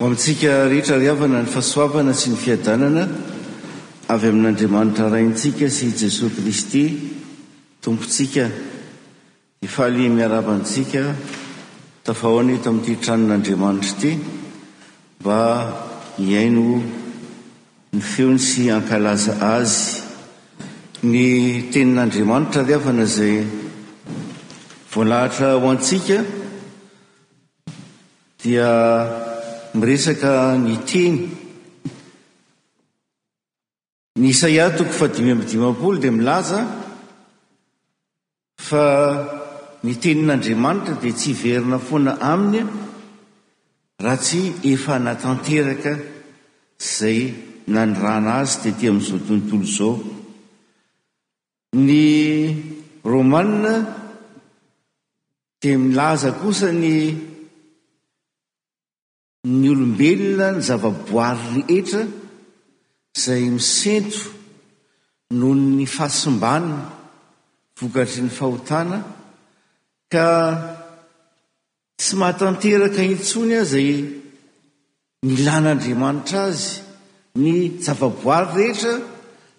Ho amintsika rehetra ry havana ny fahasoavana sy ny fiadanana avy amin'Andriamanitra Raintsika sy Jesoa Kristy Tompontsika dia faly miarahaba antsika tafahaona eto amin'ity tranon'Andriamanitra ity mba hihaino ny feony sy hankalaza Azy. Ny Tenin'Andriamanitra ry havana izay voalahatra ho antsika. dia miresaka ny teny. Ny Isaia toko fahadimy amby dimampolo dia milaza fa ny tenin'Andriamanitra dia tsy hiverina foana aminy raha tsy efa natanteraka izay nanirana azy tety amin'izao tontolo izao. Ny Romana Dia milaza kosa ny ny olombelona, ny zavaboary rehetra izay misento noho ny fahasimbana vokatry ny fahotana ka tsy mahatanteraka intsony aza i nilan'Andriamanitra azy, ny zavaboary rehetra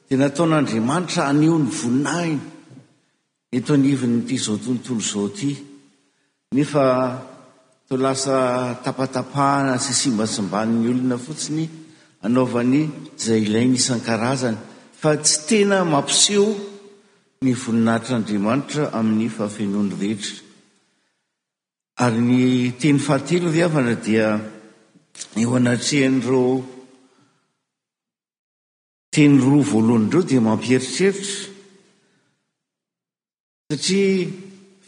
dia nataon'Andriamanitra haneho ny voninahiny. eto anivon'ity izao tontolo izao ity, nefa toa lasa tapatapahana sy simbasimban'ny olona fotsiny anaovany izay ilainy isan-karazany, fa tsy tena mampiseho ny voninahitr'Andriamanitra amin'ny fahafenoany rehetra. Ary ny teny fahatelo ry havana dia eo anatrehan'ireo. Teny roa voalohany ireo dia mampieritreritra satria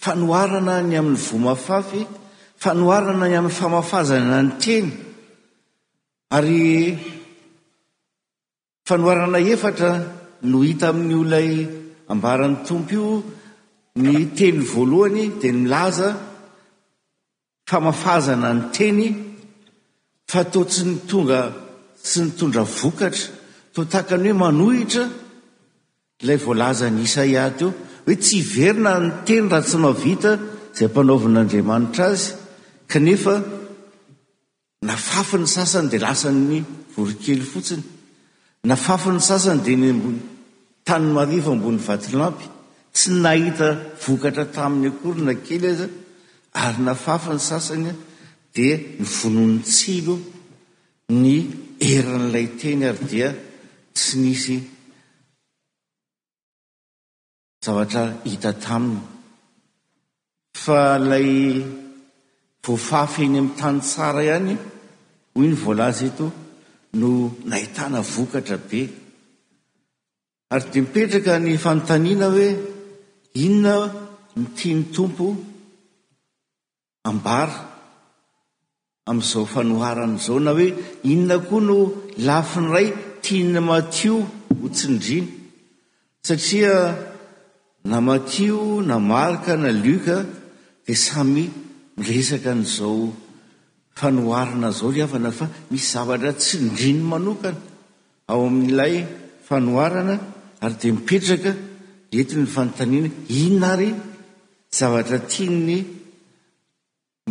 fanoharana ny amin'ny voa mafafy, fanoharana ny amin'ny famafazana ny teny ary fanoharana efatra no hita amin'ny olay ambaran'ny tompo io ny teny voalohany dia ny milaza Famafazana ny teny fa toa tsy ny tonga sy nitondra vokatra, toa tahaka ny hoe manohitra ilay voalazan'i Isaia teo, hoe tsy hiverina ny teny raha tsy mahavita izay ampanaovin'Andriamanitra azy, kanefa. Nafafy ny sasany dia lasan'ny voronkely fotsiny. Nafafy ny sasany dia eny ambony tany marivo ambony vatolampy. Tsy nahita vokatra taminy akory na kely aza ary nafafy ny sasany dia novonoin'ny tsilo ny herin'ilay teny ary dia tsy nisy zavatra hita taminy fa ilay voafafy eny amin'ny tany tsara ihany hoy ny voalaza eto no nahitana vokatra be ary dia mipetraka ny fanontaniana hoe inona no tian'ny tompo ambara amin'izao fanoharana izao na hoe inona koa no lafiny iray tian'i Matio ho tsindriana. Satria na Matio na Marka na Lioka dia samy miresaka an'izao fanoharana izao ry havana fa misy zavatra tsindriny manokana. Ao amin'ilay fanoharana ary dia mipetraka eto ny fanontaniana, inona ary zavatra tian'i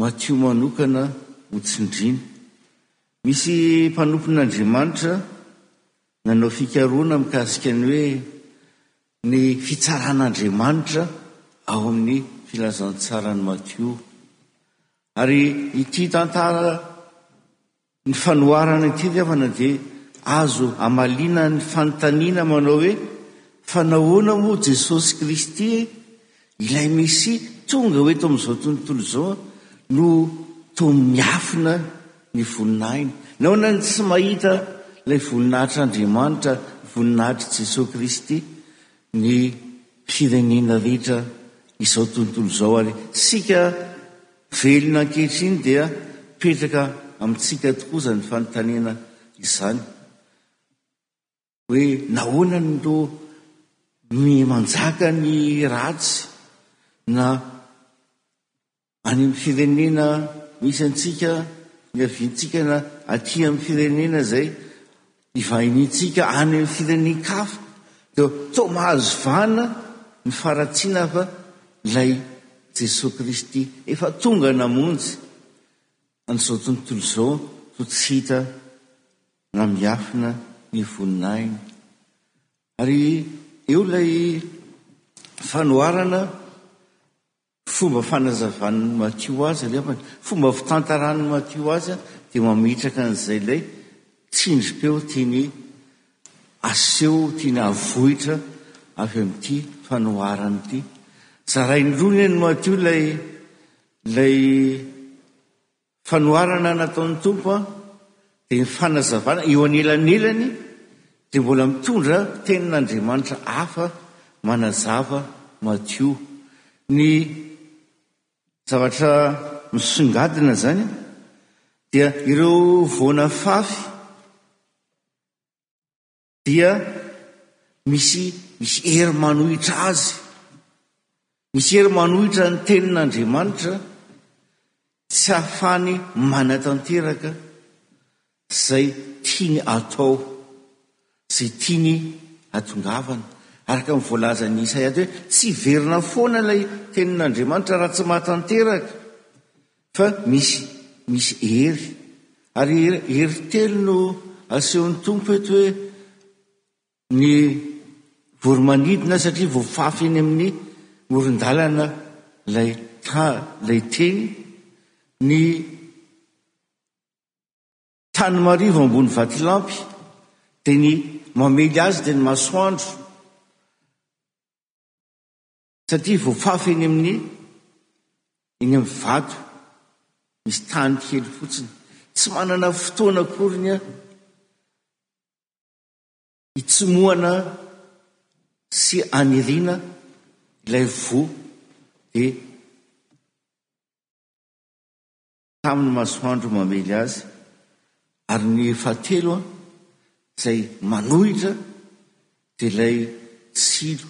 Matio manokana ho tsindriana? Misy mpanompon'Andriamanitra nanao fikaroana mikasika ny hoe ny fitsaran'Andriamanitra ao amin'ny Filazantsaran'i Matio. Ary ity tantara Ny fanoharana ity ry havana dia azo hamaliana ny fanontaniana manao hoe, Fa nahoana moa Jesosy Kristy, ilay Mesia tonga ho eto amin'izao tontolo izao no toa miafina ny voninahiny? Nahoana no tsy mahita ilay voninahitr'Andriamanitra, voninahitr'i Jesosy Kristy ny firenena rehetra izao tontolo izao ary isika Velona ankehitriny dia mipetraka amintsika tokoa izany fanontaniana izany hoe nahoana no manjaka ny ratsy na any amin'ny firenena misy antsika, niaviantsika na aty amin'ny firenena izay. Hivahinintsika any amin'ny firenen-kafa dia toa mahazo vahana ny faharatsiana fa ilay Jesoa Kristy efa tonga namonjy an'izao tontolo izao toa tsy hita na miafina ny voninahiny. Ary eo ilay fanoharana Ny fomba fanazavan'i Matio azy anefa, ny fomba fitantaran'i Matio azy dia mametraka an'izay ilay tsindrim-peo tiany aseho, tiany havoitra avy amin'ity fanoharana ity. Zarainy roa anie ny Matio ilay ilay. Fanoharana nataon'ny Tompo dia ny fanazavana eo anelanelany dia mbola mitondra tenin'Andriamanitra hafa manazava madio ny zavatra misongadina izany dia ireo voana fafy dia misy misy hery manohitra azy. Misy hery manohitra ny tenin'Andriamanitra tsy hafany manatanteraka izay tiany atao, izay tiany atongavana. Araka ny voalazan'ny Isaia hoe tsy hiverina foana ilay tenin'Andriamanitra raha tsy mahatanteraka. Fa misy, misy hery. Ary hery telo no asehon'ny Tompo eto hoe ny voromanidina satria voafafy eny amin'ny morondalana lay ta lay teny ny tany marivo ambony vatolampy dia ny mamely azy dia ny masoandro Satria voafafa eny amin'ny eny amin'ny vato misy tany kely fotsiny. Tsy manana fotoana akory ny ahy hitsimohana sy haniriana ilay voa dia tamin'ny masoandro mamely azy, ary ny fahatelo an, izay manohitra dia ilay tsilo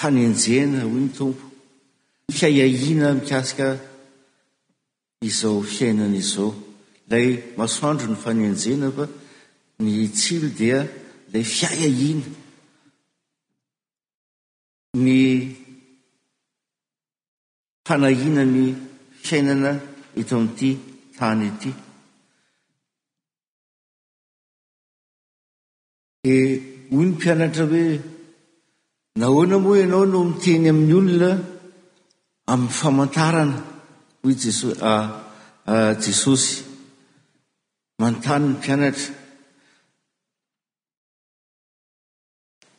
hanenjehana, hoy ny Tompo, fiahiahiana mikasika izao fiainana izao. Ilay masoandro ny fanenjehana fa ny tsilo dia ilay fiahiahiana. Ny Fanahiana ny fiainana eto amin'ity tany ity. Dia hoy ny mpianatra hoe, nahoana moa ianao no miteny amin'ny olona amin'ny famantarana? Hoy Jesosy, ah, ah, Jesosy. Manontany ny mpianatra.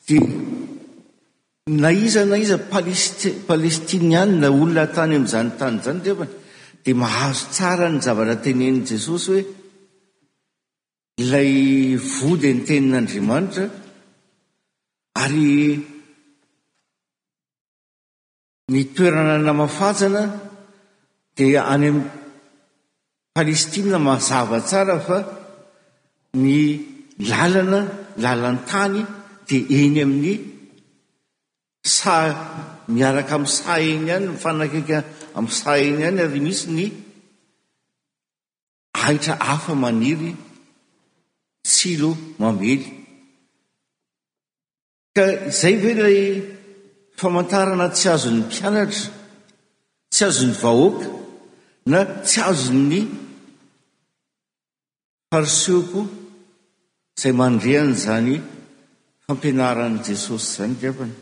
Dimy, na iza na iza Palestiniana, olona tany amin'izany tany izany dia mahazo tsara ny zavatra tenenin'i Jesosy hoe ilay voa dia ny tenin'Andriamanitra ary Ny toerana namafanjana dia any amin'ny Palestina mazava tsara fa ny lalana, lalan-tany dia eny amin'ny saha miaraka amin'ny saha eny ihany, mifanakaiky amin'ny saha eny ihany ary misy ny ahitra hafa maniry tsilo mamely. Ka izay ve ilay famantarana tsy azon'ny mpianatra, tsy azon'ny vahoaka, na tsy azon'ny fariseo izay mandre an'izany fampianaran'i Jesosy izany, ry havana?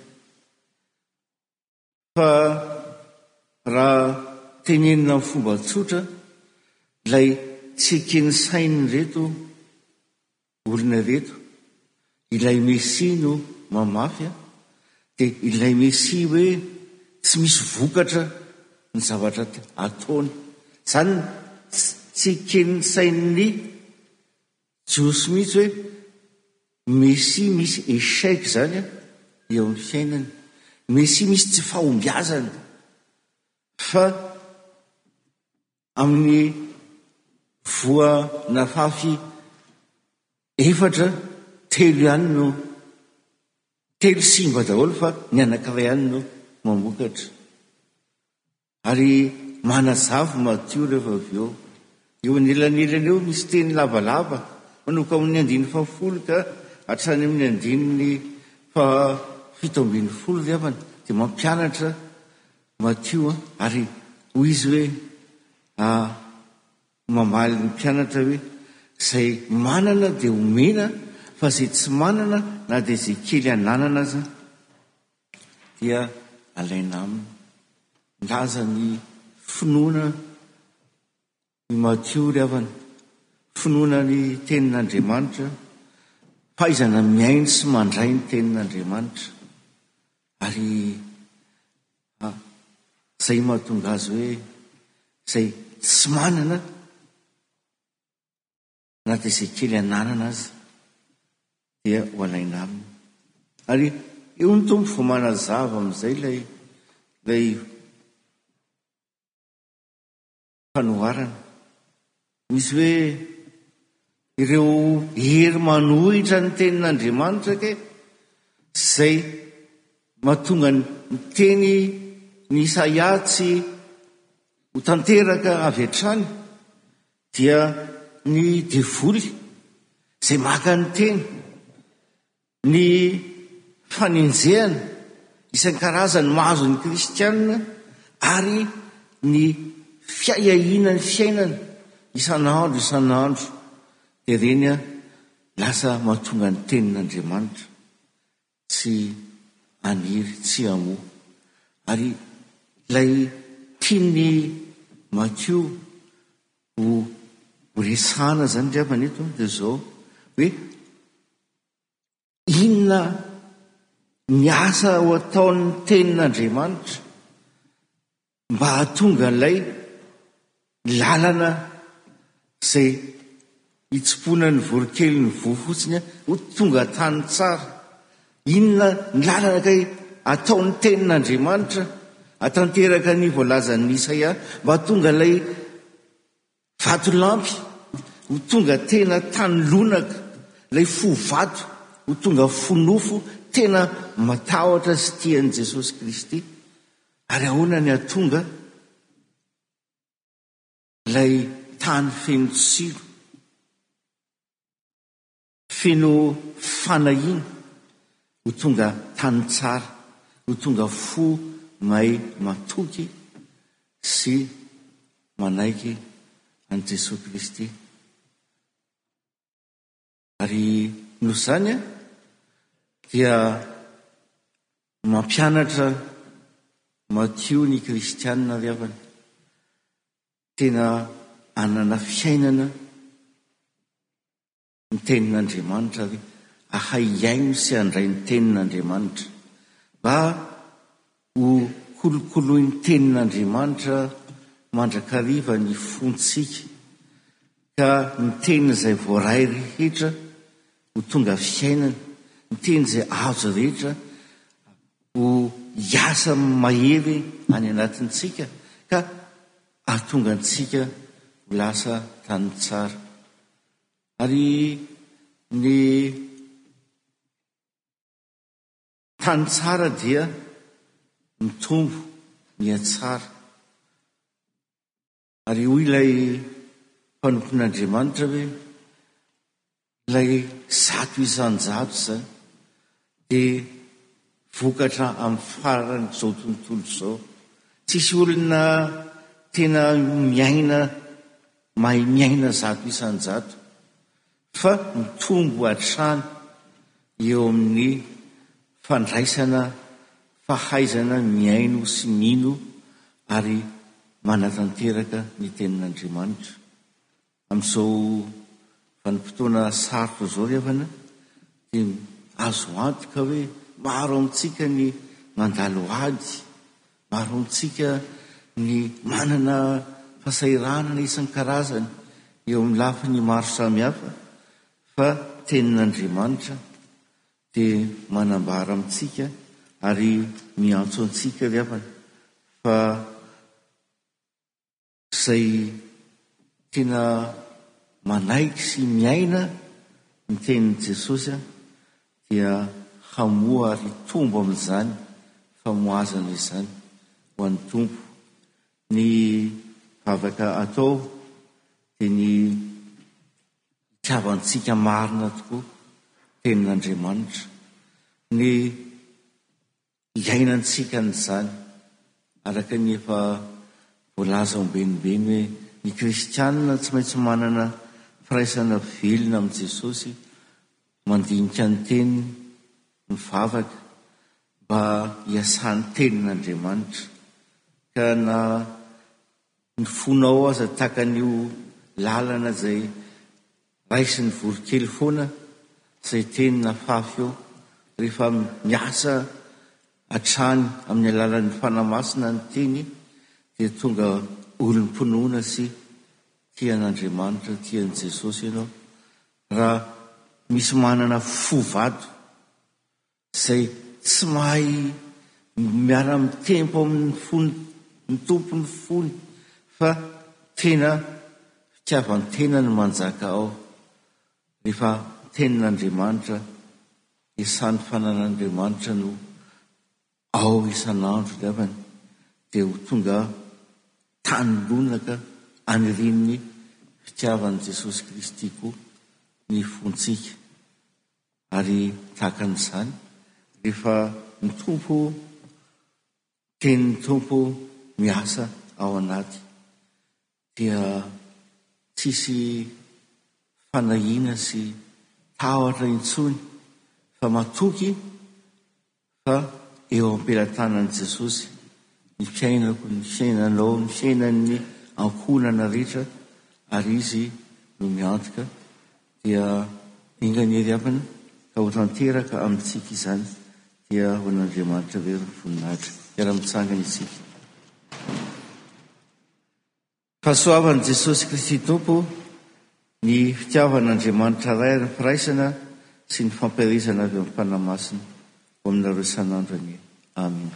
Fa raha tenenina amin'ny fomba tsotra, ilay tsy eken'ny sain'ireto olona ireto, ilay Mesia no mamafy an, dia ilay Mesia hoe tsy misy vokatra ny zavatra ataony. Izany tsy eken'ny sain'ny Jiosy mihitsy hoe Mesia misy échec izany eo amin'ny fiainany, Mesia misy tsy fahombiazany, fa amin'ny voa nafafy efatra, telo ihany no, telo simba daholo fa ny anankiray ihany no mamokatra. Ary manazava madio rehefa avy eo. Eo anelanelany eo misy teny lavalava manomboka amin'ny andininy fahafolo ka hatrany amin'ny andininy fahafito ambin'ny folo ry havana dia mampianatra Matio ary hoy izy hoe ah, mamaly ny mpianatra hoe izay manana dia homena fa izay tsy manana na dia izay kely ananana aza dia alaina aminy. Milaza ny finoana i Matio ry havana, finoana ny tenin'Andriamanitra, fahaizana mihaino sy mandray ny tenin'Andriamanitra ary izay no mahatonga azy hoe izay tsy manana na dia izay kely ananana aza dia ho alaina aminy. Ary eo ny tompo vao manazava amin'izay ilay ilay fanoharana. Misy hoe ireo hery manohitra ny tenin'Andriamanitra ke izay mahatonga ny teny ny Isaia tsy ho tanteraka avy hatrany Dia ny devoly izay maka ny teny, ny fanenjehana isan-karazany mahazo ny kristiana ary ny fiahiahiana ny fiainana isan'andro isan'andro dia ireny lasa mahatonga ny tenin'Andriamanitra tsy haniry tsy hamoa. Ary ilay tian'i Matio ho horesahana izany angambany eto dia izao hoe, inona ny asa ho ataon'ny Tenin'Andriamanitra? mba hahatonga an'ilay lalana izay hitsiponan'ny voronkely ny voa fotsiny ho tonga an-tany tsara. Inona ny lalana kay ataon'ny Tenin'Andriamanitra, atanteraka ny voalazan'i Isaia, mba hahatonga an'ilay Vatolampy ho tonga tena tany lonaka, ilay fo vato ho tonga fo nofo tena matahotra sy tia an'i Jesosy Kristy. Ary ahoana ny hahatonga ilay tany feno tsilo? Feno fanahiana ho tonga tany tsara, ho tonga fo may matoky sy manaiky an'i Jesoa Kristy. Ary noho izany dia mampianatra Matio ny kristiana ry havana. Tena hanana fiainana. Ny Tenin'Andriamanitra ary ahay hihaino sy handray ny Tenin'Andriamanitra. Mba ho kolokoloin'ny Tenin'Andriamanitra mandrakariva ny fontsika, ka ny Teny izay voaray rehetra ho tonga fiainana, ny Teny izay azo rehetra ho hiasa mahery any anatintsika, ka hahatonga antsika ho lasa tanintsara. Ary ny tany tsara dia mitombo mihatsara. Ary hoy ilay mpanompon'Andriamanitra hoe, Ilay zato isan-jato izany. dia vokatra amin'ny faran'izao tontolo izao. Tsisy olona tena miaina mahay miaina zato isan-jato fa mitombo hatrany eo amin'ny fandraisana fahaizana mihaino sy mino ary manatanteraka ny tenin'Andriamanitra. Amin'izao vanim-potoana sarotra izao ry havana dia azo antoka hoe maro amintsika ny mandalo ady, maro amintsika ny manana fahasahiranana isan-karazany eo amin'ny lafiny maro samihafa fa Tenin'Andriamanitra dia manambara amintsika ary miantso antsika ry havana fa izay tena manaiky sy miaina ny tenin'i Jesosy dia hamoa ary hitombo amin'izany famohazana izany ho an'ny Tompo. Ny vavaka atao dia ny hitiavantsika marina tokoa tenin'Andriamanitra, ny Iainantsika an'izany, araka ny efa voalaza ombenibeny hoe ny kristiana tsy maintsy manana firaisana velona amin'i Jesosy, mandinika ny teniny, mivavaka mba hiasan'ny tenin'Andriamanitra, ka na ny fonao aza takan'io lalana izay Raisin'ny voronkely foana izay teny nafafy eo rehefa miasa hatrany amin'ny alalan'ny Fanahy Masina ny teny dia tonga olom-pinoana sy tia an'Andriamanitra, tia an'i Jesosy ianao raha misy manana fo vado. Izay tsy mahay miara mitempo amin'ny fony ny Tompo ny fony fa tena fitiavan-tena no manjaka ao rehefa ny tenin'Andriamanitra dia sany fanan'Andriamanitra no ao isan'andro ny avany dia ho tonga tany lonaka anirian'ny fitiavan'i Jesosy Kristy koa ny fontsika. Ary tahaka an'izany, rehefa ny Tompo, Tenin'ny Tompo miasa ao anaty, dia tsisy fanahiana sy tahotra intsony fa matoky, Fa eo am-pelatanan'i Jesosy, ny fiainako, ny fiainanao, ny fiainan'ny ankohonana rehetra, ary Izy no miantoka, dia enga anie ry havana ka ho tanteraka amintsika izany, dia ho an'Andriamanitra ve ry voninahitra. Miara-mitsangana isika. Fa soavan'i Jesosy Kristy Tompo, ny fitiavan'Andriamanitra Ray ary ny firaisana sy ny fampielezana avy amin'ny Fanahy Masina ho aminareo isan'andro anie. Amina.